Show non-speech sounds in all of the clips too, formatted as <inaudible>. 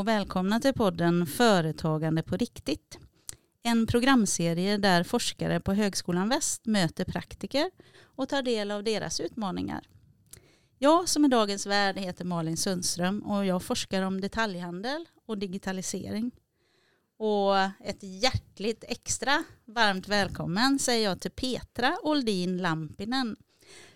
Och välkomna till podden Företagande på riktigt. En programserie där forskare på Högskolan Väst möter praktiker och tar del av deras utmaningar. Jag som är dagens värd heter Malin Sundström och jag forskar om detaljhandel och digitalisering. Och ett hjärtligt extra varmt välkommen säger jag till Petra Oldin Lampinen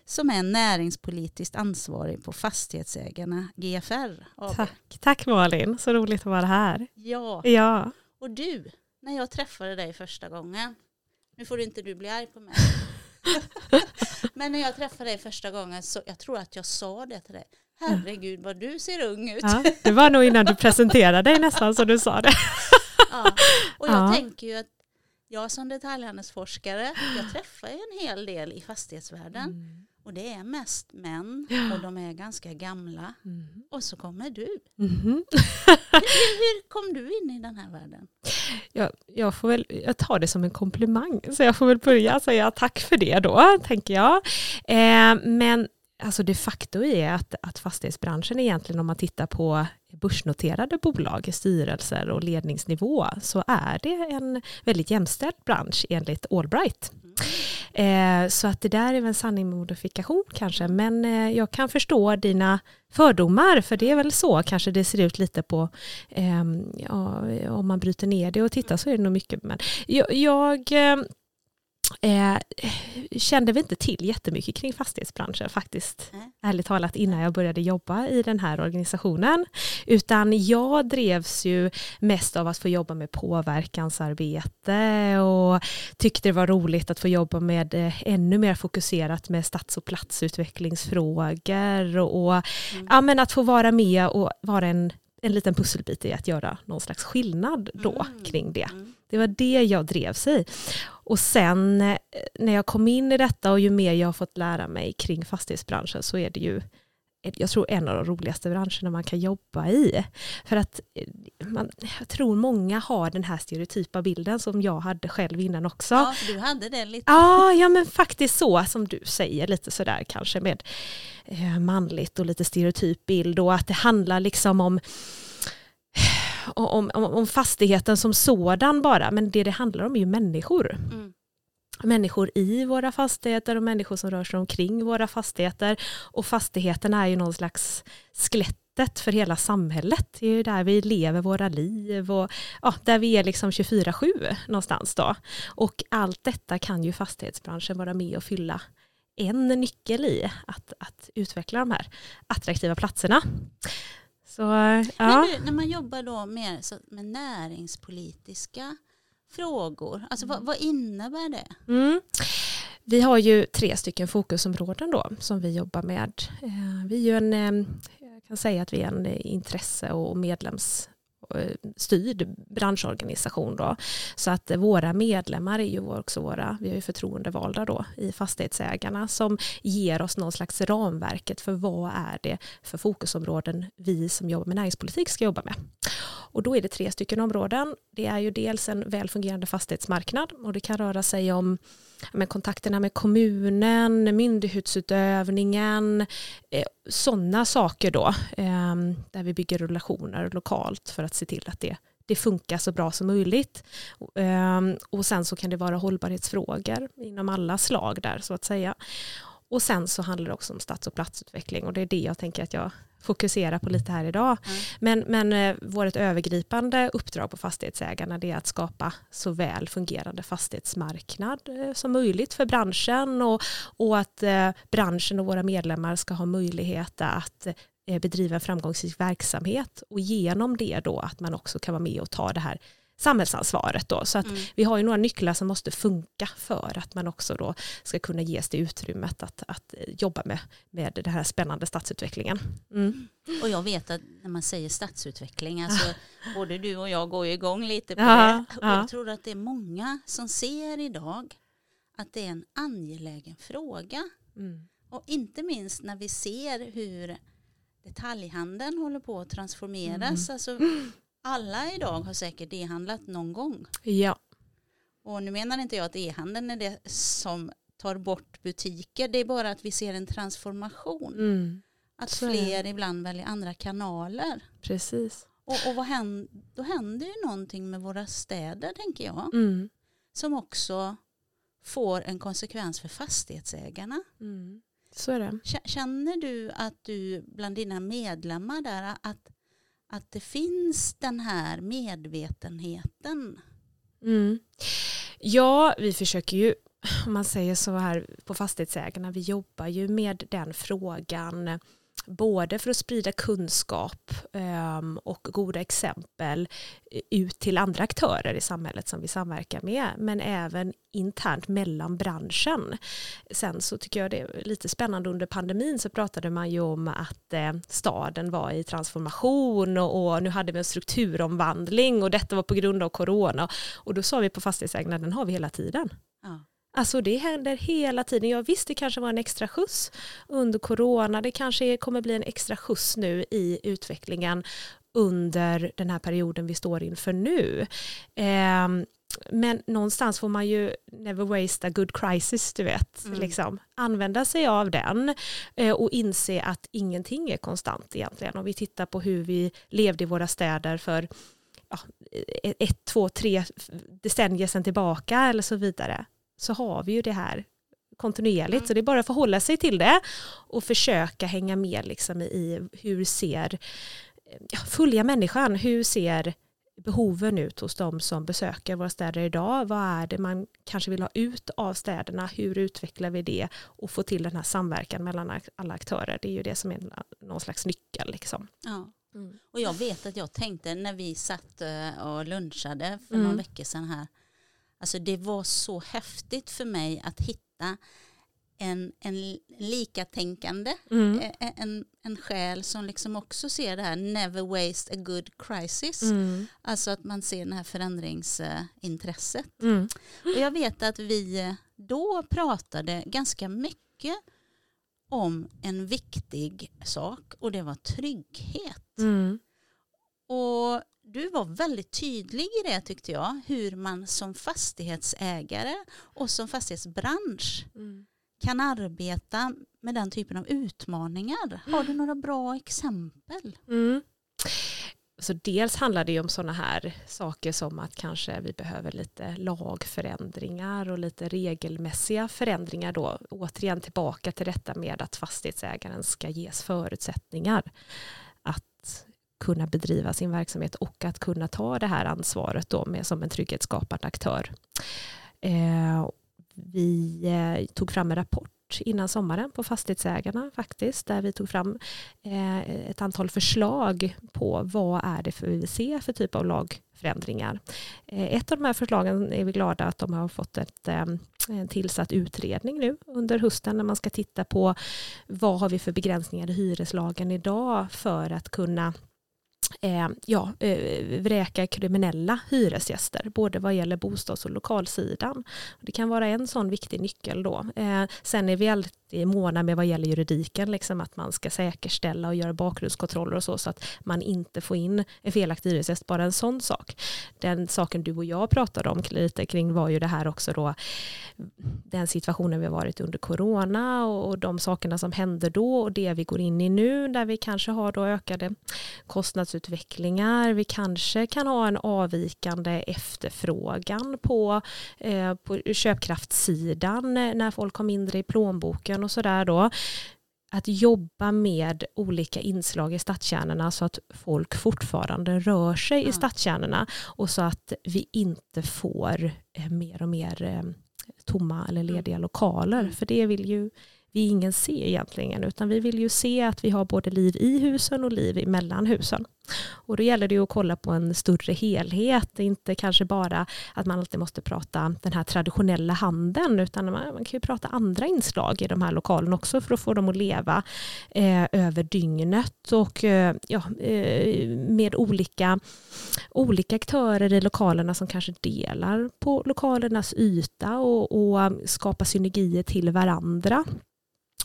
som är näringspolitiskt ansvarig på Fastighetsägarna GFR AB. Tack, tack Malin, så roligt att vara här. Ja, Ja, och du, när jag träffade dig första gången, nu får inte du bli arg på mig, <laughs> men när jag träffade dig första gången så jag tror att jag sa det till dig, herregud vad du ser ung ut. ja, det var nog innan du presenterade dig nästan så du sa det. <laughs> Ja. Och jag Ja. tänker ju att jag som detaljhandelsforskare, jag träffar ju en hel del i fastighetsvärlden och det är mest män och de är ganska gamla. Och så kommer du. Mhm. Hur, hur kom du in i den här världen? Jag, jag, får väl, jag tar det som en komplimang, så jag får väl börja säga tack för det då, tänker jag. Eh, men alltså de facto är att, att fastighetsbranschen egentligen, om man tittar på börsnoterade bolag, styrelser och ledningsnivå, så är det en väldigt jämställd bransch enligt Allbright. Eh, så att det där är väl en sanning med modifikation kanske, men eh, jag kan förstå dina fördomar, för det är väl så kanske det ser ut lite på, ehm, ja, om man bryter ner det och tittar så är det nog mycket, men jag, jag eh, eh, kände väl inte till jättemycket kring fastighetsbranschen faktiskt, Nej. ärligt talat, innan jag började jobba i den här organisationen, utan jag drevs ju mest av att få jobba med påverkansarbete och tyckte det var roligt att få jobba med eh, ännu mer fokuserat med stads och platsutvecklingsfrågor och, och Mm. ja, men att få vara med och vara en, en liten pusselbit i att göra någon slags skillnad då Mm. kring det. Mm. Det var det jag drevs i. Och sen eh, när jag kom in i detta och ju mer jag har fått lära mig kring fastighetsbranschen så är det ju jag tror en av de roligaste branscherna man kan jobba i. För att eh, man, jag tror många har den här stereotypa bilden som jag hade själv innan också. Ja, du hade det lite. Ja, ja men faktiskt så som du säger, lite sådär kanske med eh, manligt och lite stereotyp bild och att det handlar liksom om om, om, om fastigheten som sådan bara, men det det handlar om är ju människor. Mm. Människor i våra fastigheter och människor som rör sig omkring våra fastigheter. Och fastigheten är ju någon slags skelettet för hela samhället. Det är ju där vi lever våra liv och ja, där vi är liksom 24-7 någonstans då. Och allt detta kan ju fastighetsbranschen vara med och fylla en nyckel i att, att utveckla de här attraktiva platserna. Så ja. Men du, när man jobbar då mer så med näringspolitiska frågor, alltså vad, vad innebär det? Mm. Vi har ju tre stycken fokusområden då som vi jobbar med. Eh, Vi är ju en, eh, jag kan säga att vi är en eh, intresse och Eh, styrd branschorganisation då. Så att våra medlemmar är ju också våra, vi har ju förtroendevalda då i fastighetsägarna som ger oss någon slags ramverket för vad är det för fokusområden vi som jobbar med näringspolitik ska jobba med. Och då är det tre stycken områden. Det är ju dels en välfungerande fastighetsmarknad och det kan röra sig om men kontakterna med kommunen, myndighetsutövningen, eh, sådana saker då, eh, där vi bygger relationer lokalt för att se till att det, det funkar så bra som möjligt. Ehm, och sen så kan det vara hållbarhetsfrågor inom alla slag där så att säga. Och sen så handlar det också om stads och platsutveckling och det är det jag tänker att jag fokuserar på lite här idag. Mm. Men, men eh, vårt övergripande uppdrag på fastighetsägarna är att skapa så väl fungerande fastighetsmarknad eh, som möjligt för branschen och, och att eh, branschen och våra medlemmar ska ha möjlighet att bedriva en framgångsrik verksamhet och genom det då att man också kan vara med och ta det här samhällsansvaret då. Så att Mm. vi har ju några nycklar som måste funka för att man också då ska kunna ges det utrymmet att, att jobba med, med den här spännande stadsutvecklingen. Mm. Och jag vet att när man säger stadsutveckling, alltså både du och jag går ju igång lite på Ja, det. Och ja. jag tror att det är många som ser idag att det är en angelägen fråga. Mm. Och inte minst när vi ser hur detaljhandeln håller på att transformeras. Alltså, <clears throat> alla idag har säkert e-handlat någon gång. Ja. Och nu menar inte jag att e-handeln är det som tar bort butiker. Det är bara att vi ser en transformation. Mm. Att Så är fler ibland väljer andra kanaler. Precis. Och, och vad händer, då händer ju någonting med våra städer tänker jag. Mm. Som också får en konsekvens för fastighetsägarna. Mm. Så är det. Kä- Känner du att du bland dina medlemmar där att, att det finns den här medvetenheten? Mm. Ja, vi försöker ju, om man säger så här på fastighetsägarna, vi jobbar ju med den frågan både för att sprida kunskap ehm, och goda exempel eh, ut till andra aktörer i samhället som vi samverkar med, men även internt mellan branschen. Sen så tycker jag det är lite spännande under pandemin så pratade man ju om att eh, staden var i transformation och nu hade vi en strukturomvandling och detta var på grund av corona och då sa vi på fastighetsägarna den har vi hela tiden. Alltså det händer hela tiden. Jag visste det kanske var en extra skjuts under corona. Det kanske kommer bli en extra skjuts nu i utvecklingen under den här perioden vi står inför nu. Ehm, men någonstans får man ju never waste a good crisis, du vet. Mm. Liksom. Använda sig av den eh, och inse att ingenting är konstant egentligen. Om vi tittar på hur vi levde i våra städer för ja, ett, två, tre decennier sedan tillbaka eller så vidare så har vi ju det här kontinuerligt. Mm. Så det är bara att förhålla sig till det och försöka hänga med liksom i hur ser, ja, följa människan, hur ser behoven ut hos de som besöker våra städer idag? Vad är det man kanske vill ha ut av städerna? Hur utvecklar vi det och få till den här samverkan mellan alla aktörer? Det är ju det som är någon slags nyckel. Liksom. Ja. Mm. Och jag vet att jag tänkte när vi satt eh, och lunchade för Mm. några veckor sedan här. Alltså det var så häftigt för mig att hitta en, en likatänkande, Mm. eh, en, en själ som liksom också ser det här never waste a good crisis. Mm. Alltså att man ser det här förändringsintresset. Mm. Och jag vet att vi eh, då pratade ganska mycket om en viktig sak och det var trygghet. Mm. Och du var väldigt tydlig i det tyckte jag, hur man som fastighetsägare och som fastighetsbransch Mm. kan arbeta med den typen av utmaningar. Har du några bra exempel? Mm. Så dels handlar det ju om sådana här saker som att kanske vi behöver lite lagförändringar och lite regelmässiga förändringar då. Återigen tillbaka till detta med att fastighetsägaren ska ges förutsättningar att kunna bedriva sin verksamhet och att kunna ta det här ansvaret då med, som en trygghetsskapande aktör. Eh, vi eh, tog fram en rapport innan sommaren på fastighetsägarna faktiskt, där vi tog fram eh, ett antal förslag på vad är det för vi vill se för typ av lagförändringar. Eh, ett av de här förslagen är vi glada att de har fått ett, eh, en tillsatt utredning nu under hösten när man ska titta på vad har vi för begränsningar i hyreslagen idag för att kunna eh, ja, eh, vräka kriminella hyresgäster, både vad gäller bostads och lokalsidan. Det kan vara en sån viktig nyckel då. Eh, sen är vi är måna med vad gäller juridiken, liksom att man ska säkerställa och göra bakgrundskontroller och så, så att man inte får in en felaktig hyresgäst, bara en sån sak. Den saken du och jag pratade om lite kring var ju det här också då, den situationen vi varit under corona och, och de sakerna som hände då och det vi går in i nu, där vi kanske har då ökade kostnadsutvecklingar. Vi kanske kan ha en avvikande efterfrågan på, eh, på köpkraftssidan eh, när folk har mindre i plånboken och sådär då. Att jobba med olika inslag i stadskärnorna så att folk fortfarande rör sig Ja. i stadskärnorna och så att vi inte får eh, mer och mer eh, tomma eller lediga lokaler. Mm. För det vill ju vi ingen se egentligen, utan vi vill ju se att vi har både liv i husen och liv mellan husen. Och då gäller det ju att kolla på en större helhet, inte kanske bara att man alltid måste prata den här traditionella handeln, utan man, man kan ju prata andra inslag i de här lokalerna också för att få dem att leva eh, över dygnet och eh, ja, eh, med olika, olika aktörer i lokalerna som kanske delar på lokalernas yta och, och skapa synergier till varandra.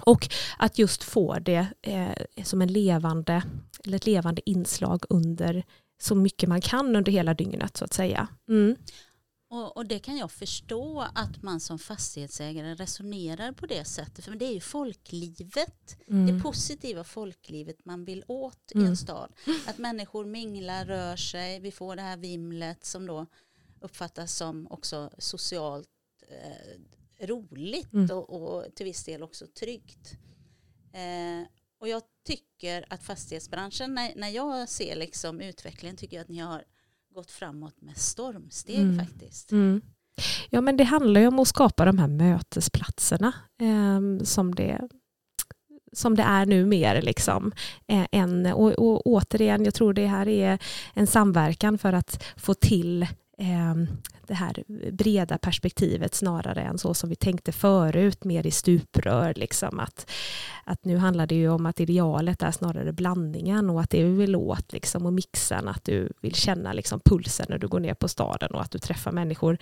Och att just få det eh, som en levande, eller ett levande inslag under så mycket man kan under hela dygnet så att säga. Mm. Och, och, det kan jag förstå att man som fastighetsägare resonerar på det sättet. För det är ju folklivet, mm. det positiva folklivet man vill åt mm. i en stad. Att människor minglar, rör sig, vi får det här vimlet som då uppfattas som också socialt eh, roligt mm. och, och, till viss del också tryggt. Eh, och jag tycker att fastighetsbranschen, när, när jag ser liksom utvecklingen, tycker jag att ni har gått framåt med stormsteg mm. faktiskt. Mm. Ja men det handlar ju om att skapa de här mötesplatserna eh, som, det, som det är nu mer. Liksom. Eh, en, och, och återigen, jag tror det här är en samverkan för att få till Ehm, det här breda perspektivet snarare än så som vi tänkte förut, mer i stuprör. Liksom, att, att nu handlar det ju om att idealet är snarare blandningen och att det vi vill åt liksom, och mixen, att du vill känna liksom, pulsen när du går ner på staden och att du träffar människor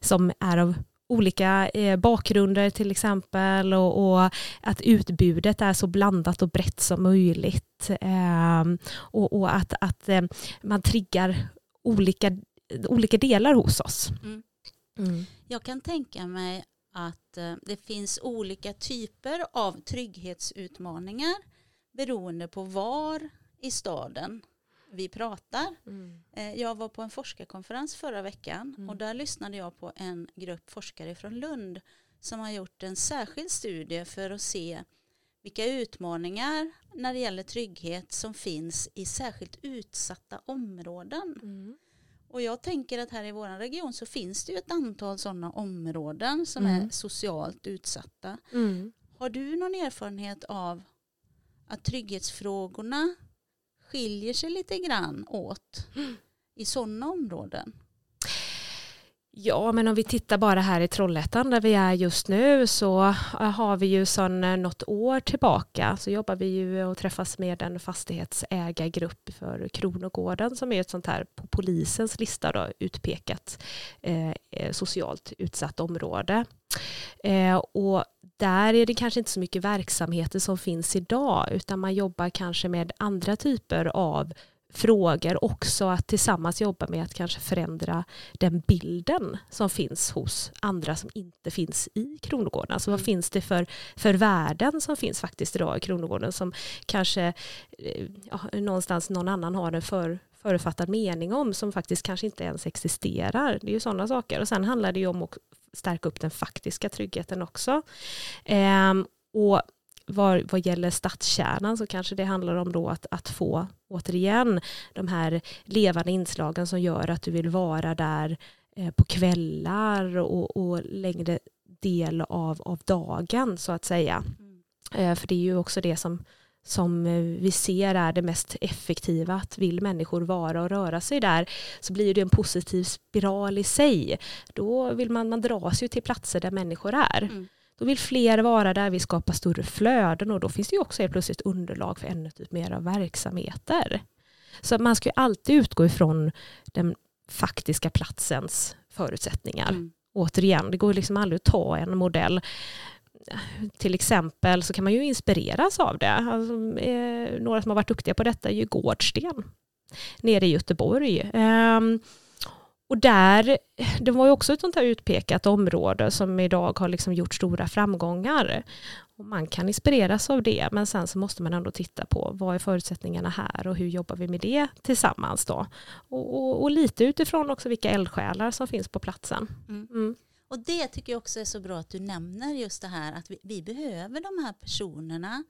som är av olika eh, bakgrunder till exempel och, och, att utbudet är så blandat och brett som möjligt eh, och, och, att, att eh, man triggar olika olika delar hos oss. Mm. Mm. Jag kan tänka mig att eh, det finns olika typer av trygghetsutmaningar beroende på var i staden vi pratar. Mm. Eh, jag var på en forskarkonferens förra veckan mm. och där lyssnade jag på en grupp forskare från Lund som har gjort en särskild studie för att se vilka utmaningar när det gäller trygghet som finns i särskilt utsatta områden. Mm. Och jag tänker att här i vår region så finns det ju ett antal sådana områden som mm. är socialt utsatta. Mm. Har du någon erfarenhet av att trygghetsfrågorna skiljer sig lite grann åt mm. i sådana områden? Ja, men om vi tittar bara här i Trollhättan där vi är just nu så har vi ju sedan något år tillbaka så jobbar vi ju och träffas med en fastighetsägargrupp för Kronogården som är ett sånt här på polisens lista då, utpekat eh, eh socialt utsatt område. Eh, och där är det kanske inte så mycket verksamheter som finns idag utan man jobbar kanske med andra typer av frågor också att tillsammans jobba med att kanske förändra den bilden som finns hos andra som inte finns i Kronogården. Alltså vad mm. finns det för, för värden som finns faktiskt idag i Kronogården som kanske eh, ja, någonstans någon annan har en för, förutfattad mening om som faktiskt kanske inte ens existerar. Det är ju sådana saker. Och sen handlar det ju om att stärka upp den faktiska tryggheten också. Ehm, och var, vad gäller stadskärnan så kanske det handlar om då att, att få återigen de här levande inslagen som gör att du vill vara där eh, på kvällar och, och längre del av, av dagen så att säga. Mm. Eh, för det är ju också det som, som vi ser är det mest effektiva. Att vill människor vara och röra sig där så blir det en positiv spiral i sig. Då vill man, man dras ju till platser där människor är. Mm. Då vill fler vara där, vi skapar större flöden och då finns det ju också helt plötsligt underlag för ännu typ mer av verksamheter. Så man ska ju alltid utgå ifrån den faktiska platsens förutsättningar. Mm. Återigen, det går liksom aldrig att ta en modell till exempel så kan man ju inspireras av det. Alltså, eh, några som har varit duktiga på detta är ju Gårdsten nere i Göteborg. Um, och där, det var ju också ett sånt här utpekat område som idag har liksom gjort stora framgångar. Och man kan inspireras av det, men sen så måste man ändå titta på vad är förutsättningarna här och hur jobbar vi med det tillsammans då. Och, och, och lite utifrån också vilka eldsjälar som finns på platsen. Mm. Mm. Och det tycker jag också är så bra att du nämner just det här att vi, vi behöver de här personerna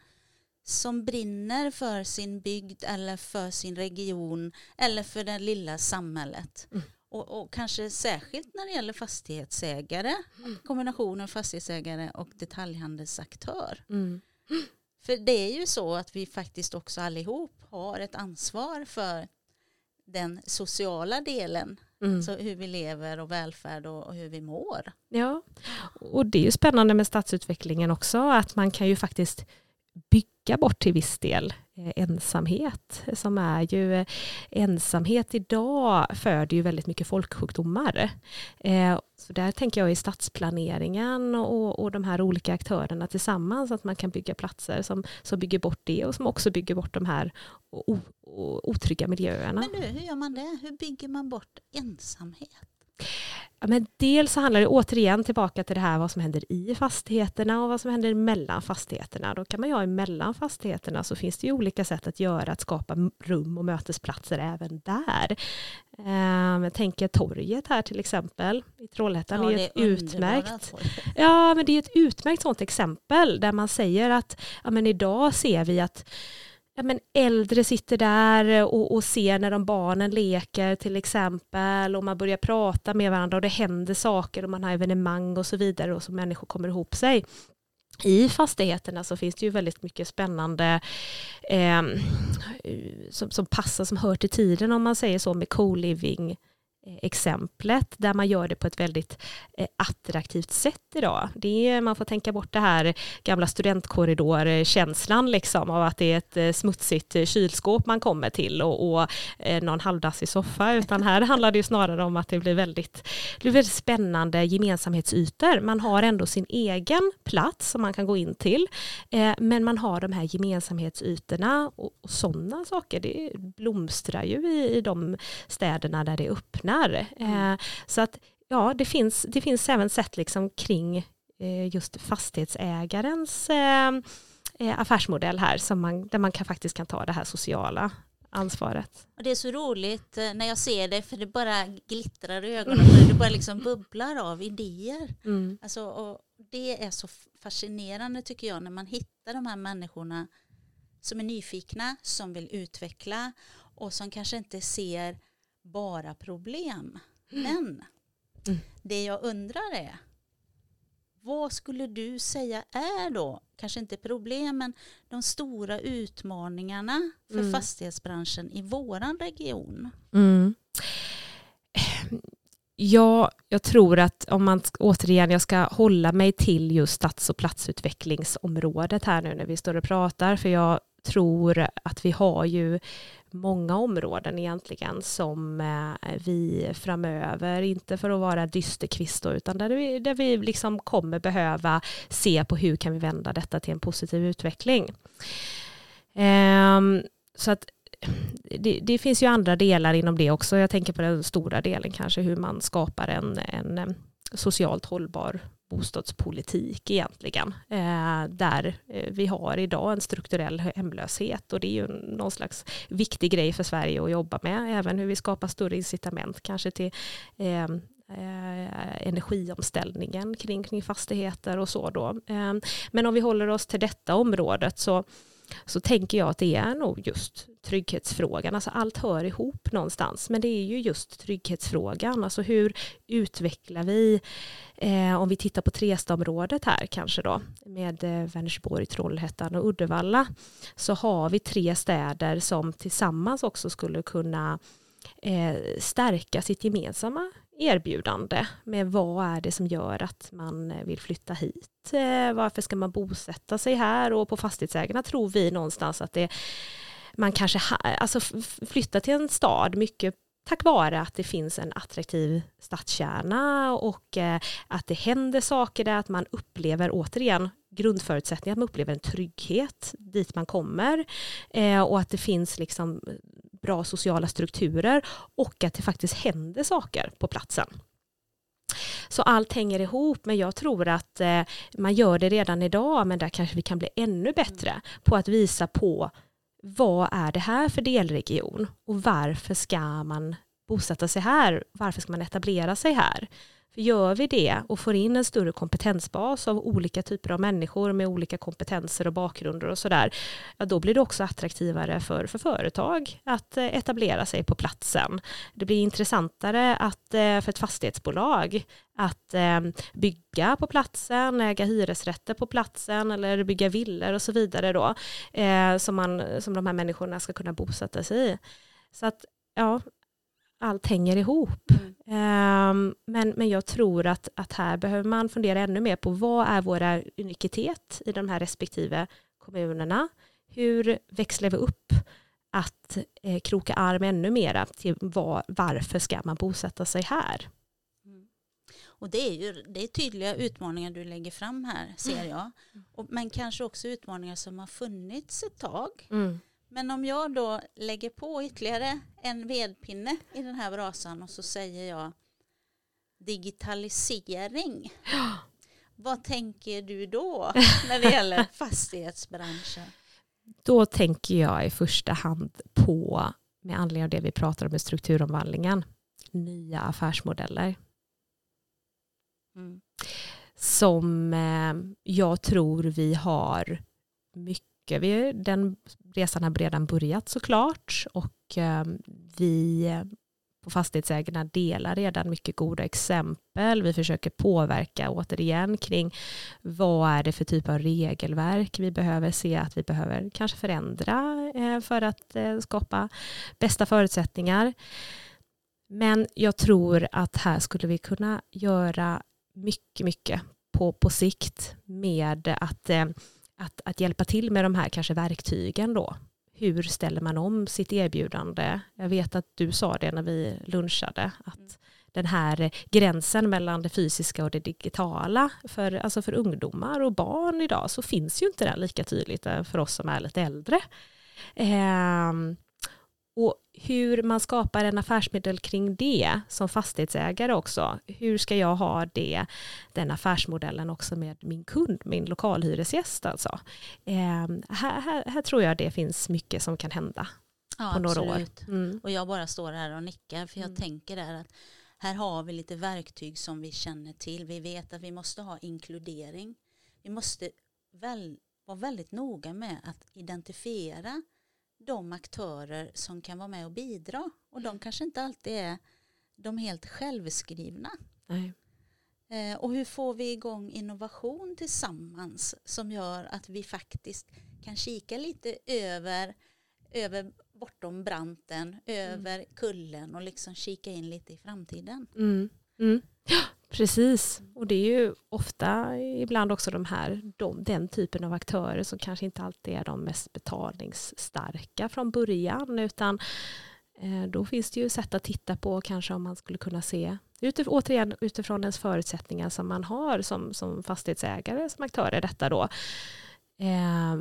som brinner för sin bygd eller för sin region eller för det lilla samhället. Mm. Och, och, kanske särskilt när det gäller fastighetsägare, mm. kombinationen fastighetsägare och detaljhandelsaktör. Mm. För det är ju så att vi faktiskt också allihop har ett ansvar för den sociala delen. Mm. Alltså hur vi lever och välfärd och, och hur vi mår. Ja, och det är ju spännande med stadsutvecklingen också, att man kan ju faktiskt bygga bort till viss del Eh, ensamhet som är ju eh, ensamhet idag föder ju väldigt mycket folksjukdomar. Eh, så där tänker jag i stadsplaneringen och, och de här olika aktörerna tillsammans att man kan bygga platser som, som bygger bort det och som också bygger bort de här o, o, otrygga miljöerna. Men du, hur gör man det? Hur bygger man bort ensamhet? Ja, men dels så handlar det återigen tillbaka till det här vad som händer i fastigheterna och vad som händer mellan fastigheterna. Då kan man ha mellan fastigheterna så finns det ju olika sätt att göra att skapa rum och mötesplatser även där. Um, jag tänker torget här till exempel i Trollhättan ja, är ett utmärkt. Ja, men det är ett utmärkt sådant exempel där man säger att ja, men idag ser vi att ja, men äldre sitter där och, och ser när de barnen leker till exempel och man börjar prata med varandra och det händer saker och man har evenemang och så vidare och så människor kommer ihop sig. I fastigheterna så finns det ju väldigt mycket spännande eh, som, som passar, som hör till tiden om man säger så med co-living exemplet där man gör det på ett väldigt eh, attraktivt sätt idag. Det är, man får tänka bort det här gamla studentkorridorkänslan liksom av att det är ett eh, smutsigt eh, kylskåp man kommer till och, och någon halvdassig soffa utan här <laughs> handlar det ju snarare om att det blir väldigt, det blir väldigt spännande gemensamhetsytor. Man har ändå sin egen plats som man kan gå in till men man har de här gemensamhetsytorna och, och sådana saker det blomstrar ju i, i de städerna där det är öppna marknader. Mm. Eh, så att ja, det finns, det finns även sätt liksom kring eh, just fastighetsägarens eh, affärsmodell här som man, där man kan, faktiskt kan ta det här sociala ansvaret. Och det är så roligt när jag ser det för det bara glittrar i ögonen mm. det bara liksom bubblar av idéer. Mm. Alltså, och det är så fascinerande tycker jag när man hittar de här människorna som är nyfikna, som vill utveckla och som kanske inte ser bara problem. Mm. Men mm. det jag undrar är, vad skulle du säga är då, kanske inte problemen, de stora utmaningarna för mm. fastighetsbranschen i våran region? Mm. Ja, jag tror att om man återigen, jag ska hålla mig till just stads och platsutvecklingsområdet här nu när vi står och pratar, för jag tror att vi har ju många områden egentligen som eh, vi framöver, inte för att vara dysterkvist utan där vi, där vi liksom kommer behöva se på hur kan vi vända detta till en positiv utveckling. Ehm, så att det, det, finns ju andra delar inom det också. Jag tänker på den stora delen kanske hur man skapar en, en eh, socialt hållbar bostadspolitik egentligen. Eh, där eh, vi har idag en strukturell hemlöshet och det är ju någon slags viktig grej för Sverige att jobba med. Även hur vi skapar större incitament kanske till eh, eh energiomställningen kring, kring fastigheter och så då. Eh, men om vi håller oss till detta området så så tänker jag att det är nog just trygghetsfrågan. Alltså allt hör ihop någonstans, men det är ju just trygghetsfrågan. Alltså hur utvecklar vi, eh, om vi tittar på Trestaområdet här kanske då, med eh, Vänersborg, Trollhättan och Uddevalla, så har vi tre städer som tillsammans också skulle kunna eh, stärka sitt gemensamma erbjudande med vad är det som gör att man eh, vill flytta hit. Eh, varför ska man bosätta sig här? Och på fastighetsägarna tror vi någonstans att det, man kanske alltså flyttar till en stad mycket tack vare att det finns en attraktiv stadskärna och eh, att det händer saker där, att man upplever återigen grundförutsättningar, att man upplever en trygghet dit man kommer och att det finns liksom bra sociala strukturer och att det faktiskt händer saker på platsen. Så allt hänger ihop, men jag tror att eh, man gör det redan idag, men där kanske vi kan bli ännu bättre på att visa på vad är det här för delregion och varför ska man bosätta sig här? Varför ska man etablera sig här? För gör vi det och får in en större kompetensbas av olika typer av människor med olika kompetenser och bakgrunder och sådär, ja, då blir det också attraktivare för, för företag att eh, etablera sig på platsen. Det blir intressantare att, eh, för ett fastighetsbolag att eh, bygga på platsen, äga hyresrätter på platsen eller bygga villor och så vidare då, som, man, som de här människorna ska kunna bosätta sig i. Så att ja, allt hänger ihop. Mm. Um, men, men jag tror att, att här behöver man fundera ännu mer på vad är våra unikitet i de här respektive kommunerna. Hur växlar vi upp att eh, kroka arm ännu mera till var, varför ska man bosätta sig här? Mm. Och det är ju det är tydliga utmaningar du lägger fram här ser mm. jag. Och, men kanske också utmaningar som har funnits ett tag. Mm. Men om jag då lägger på ytterligare en vedpinne i den här brasan och så säger jag digitalisering. <gasps> Vad tänker du då <laughs> när det gäller fastighetsbranschen? Då tänker jag i första hand på, med anledning av det vi pratar om med strukturomvandlingen, nya affärsmodeller. Mm. Som eh, jag tror vi har mycket. Vi, den resan har redan börjat såklart och eh, vi på fastighetsägarna delar redan mycket goda exempel. Vi försöker påverka återigen kring vad är det för typ av regelverk vi behöver se att vi behöver kanske förändra eh, för att eh, skapa bästa förutsättningar. Men jag tror att här skulle vi kunna göra mycket, mycket på, på sikt med att, eh, att, att hjälpa till med de här kanske verktygen då hur ställer man om sitt erbjudande? Jag vet att du sa det när vi lunchade, att mm. den här gränsen mellan det fysiska och det digitala för, alltså för ungdomar och barn idag så finns ju inte den lika tydligt för oss som är lite äldre. Eh, och hur man skapar en affärsmodell kring det som fastighetsägare också. Hur ska jag ha det, den affärsmodellen också med min kund, min lokalhyresgäst alltså. Eh, här, här, här, tror jag det finns mycket som kan hända ja, på några absolut. år. Mm. Och jag bara står här och nickar för jag mm. tänker där att här har vi lite verktyg som vi känner till. Vi vet att vi måste ha inkludering. Vi måste väl, vara väldigt noga med att identifiera de aktörer som kan vara med och bidra. Och de kanske inte alltid är de helt självskrivna. Nej. Eh, och hur får vi igång innovation tillsammans som gör att vi faktiskt kan kika lite över, över bortom branten, över mm. kullen och liksom kika in lite i framtiden. Mm. Mm. Precis, och det är ju ofta ibland också de här, de, den typen av aktörer som kanske inte alltid är de mest betalningsstarka från början, utan eh, då finns det ju sätt att titta på kanske om man skulle kunna se, utif återigen utifrån ens förutsättningar som man har som, som fastighetsägare, som aktör i detta då, eh,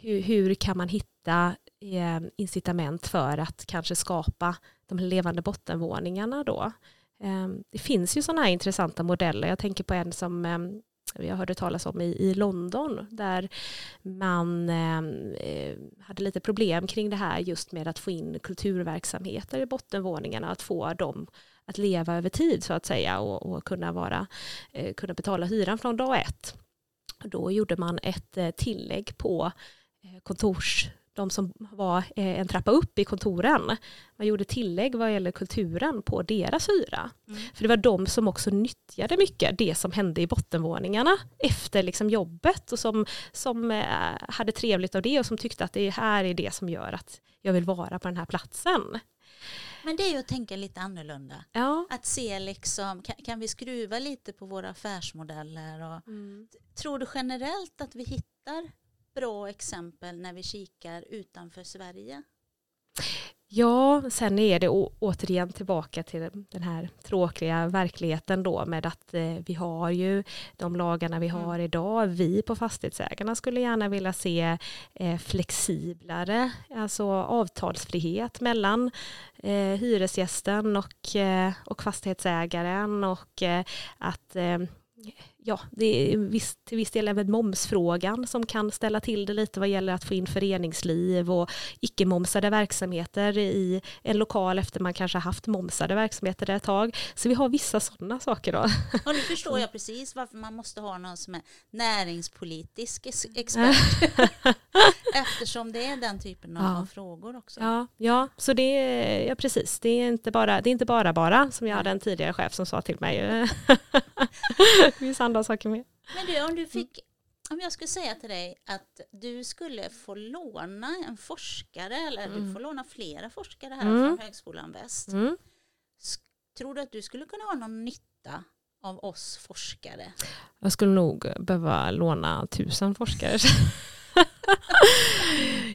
hur, hur, kan man hitta eh, incitament för att kanske skapa de levande bottenvåningarna då? Ehm, det finns ju sådana här intressanta modeller. Jag tänker på en som ehm, jag hörde talas om i, i London där man ehm, eh, hade lite problem kring det här just med att få in kulturverksamheter i bottenvåningarna, att få dem att leva över tid så att säga och, och kunna, vara, eh, kunna betala hyran från dag ett. Då gjorde man ett eh, tillägg på eh, kontors de som var eh, en trappa upp i kontoren. Man gjorde tillägg vad gäller kulturen på deras hyra. Mm. För det var de som också nyttjade mycket det som hände i bottenvåningarna efter liksom jobbet och som, som eh, hade trevligt av det och som tyckte att det här är det som gör att jag vill vara på den här platsen. Men det är ju att tänka lite annorlunda. Ja. Att se liksom, kan, kan vi skruva lite på våra affärsmodeller? Och, mm. Tror du generellt att vi hittar bra exempel när vi kikar utanför Sverige? Ja, sen är det återigen tillbaka till den här tråkiga verkligheten då med att eh, vi har ju de lagarna vi har mm. idag. Vi på Fastighetsägarna skulle gärna vilja se eh, flexiblare, alltså avtalsfrihet mellan eh, hyresgästen och, eh, och fastighetsägaren och eh, att eh, ja, det är viss, till viss del även momsfrågan som kan ställa till det lite vad gäller att få in föreningsliv och icke-momsade verksamheter i en lokal efter man kanske haft momsade verksamheter ett tag. Så vi har vissa sådana saker då. Och nu förstår jag <laughs> precis varför man måste ha någon som är näringspolitisk expert. <laughs> Eftersom det är den typen av ja. frågor också. Ja, ja så det är ja, precis. Det är inte bara, det är inte bara bara som jag hade en tidigare chef som sa till mig. <laughs> andra saker med. Men du, om du fick om jag skulle säga till dig att du skulle få låna en forskare eller mm. du får låna flera forskare här mm. från Högskolan Väst. Mm. Tror du att du skulle kunna ha någon nytta av oss forskare? Jag skulle nog behöva låna tusen forskare. <laughs>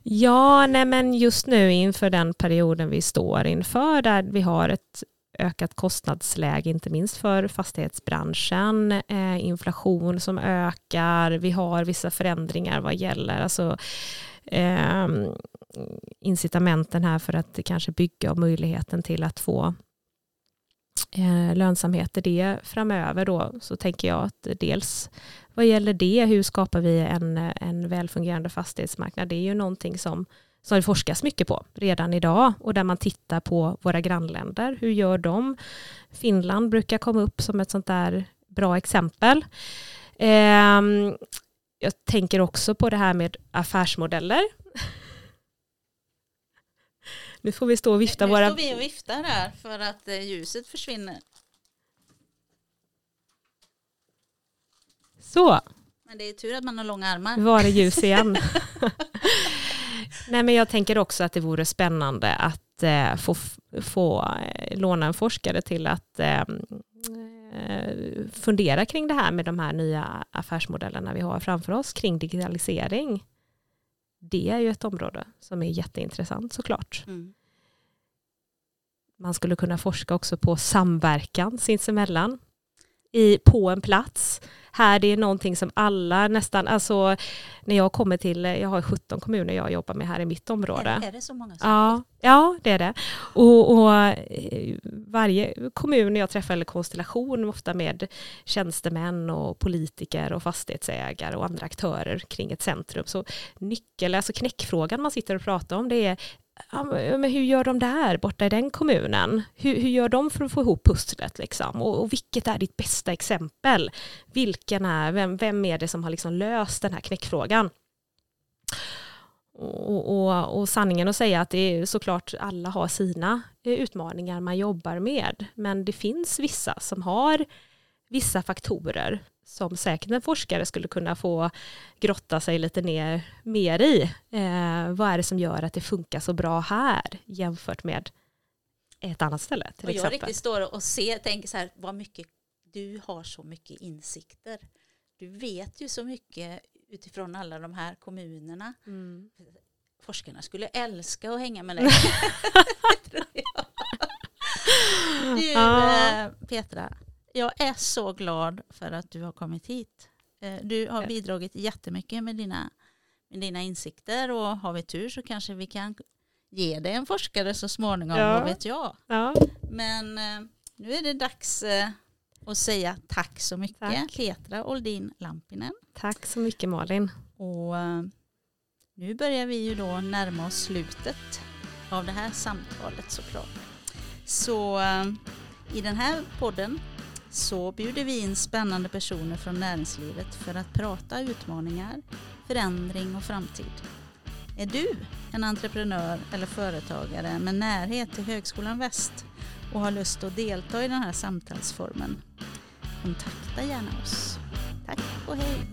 ja, nej men just nu inför den perioden vi står inför där vi har ett ökat kostnadsläge, inte minst för fastighetsbranschen, eh, inflation som ökar, vi har vissa förändringar vad gäller alltså, eh, incitamenten här för att kanske bygga och möjligheten till att få eh, lönsamhet i det framöver då. Så tänker jag att dels vad gäller det, hur skapar vi en, en välfungerande fastighetsmarknad? Det är ju någonting som, som det forskas mycket på redan idag och där man tittar på våra grannländer. Hur gör de? Finland brukar komma upp som ett sånt där bra exempel. Eh, jag tänker också på det här med affärsmodeller. <laughs> Nu får vi stå och vifta nu våra... Nu står vi och viftar här för att eh, ljuset försvinner. Så. Men det är tur att man har långa armar. Var det ljus igen. <laughs> <laughs> Nej, men jag tänker också att det vore spännande att eh, få, få eh, låna en forskare till att eh, eh, fundera kring det här med de här nya affärsmodellerna vi har framför oss kring digitalisering. Det är ju ett område som är jätteintressant såklart. Mm. Man skulle kunna forska också på samverkan sinsemellan i, på en plats här det är någonting som alla nästan, alltså när jag kommer till, jag har 17 kommuner jag jobbar med här i mitt område. Är, är det så många? Som ja, ja, det är det. Och, och, eh, varje kommun jag träffar, eller konstellation, ofta med tjänstemän och politiker och fastighetsägare och andra aktörer kring ett centrum. Så nyckel, alltså knäckfrågan man sitter och pratar om, det är men hur gör de där borta i den kommunen? Hur, hur gör de för att få ihop pusslet liksom? Och, och, vilket är ditt bästa exempel? Vilken är, vem, vem är det som har liksom löst den här knäckfrågan? Och, och, och, sanningen att säga att det är såklart alla har sina eh, utmaningar man jobbar med. Men det finns vissa som har vissa faktorer som säkert en forskare skulle kunna få grotta sig lite ner, mer i. Eh, vad är det som gör att det funkar så bra här jämfört med ett annat ställe till och exempel. Jag riktigt står och ser, tänker så här, vad mycket, du har så mycket insikter. Du vet ju så mycket utifrån alla de här kommunerna. Mm. Forskarna skulle älska att hänga med dig. <laughs> du, ah. Petra, jag är så glad för att du har kommit hit. Eh, du har bidragit jättemycket med dina, med dina insikter och har vi tur så kanske vi kan ge dig en forskare så småningom, ja. vad vet jag. Ja. Men eh, nu är det dags eh, att säga tack så mycket tack. Petra Oldin Lampinen. Tack så mycket Malin. Och nu börjar vi ju då närma oss slutet av det här samtalet såklart. Så i den här podden så bjuder vi in spännande personer från näringslivet för att prata utmaningar, förändring och framtid. Är du en entreprenör eller företagare med närhet till Högskolan Väst och har lust att delta i den här samtalsformen? Kontakta gärna oss. Tack och hej!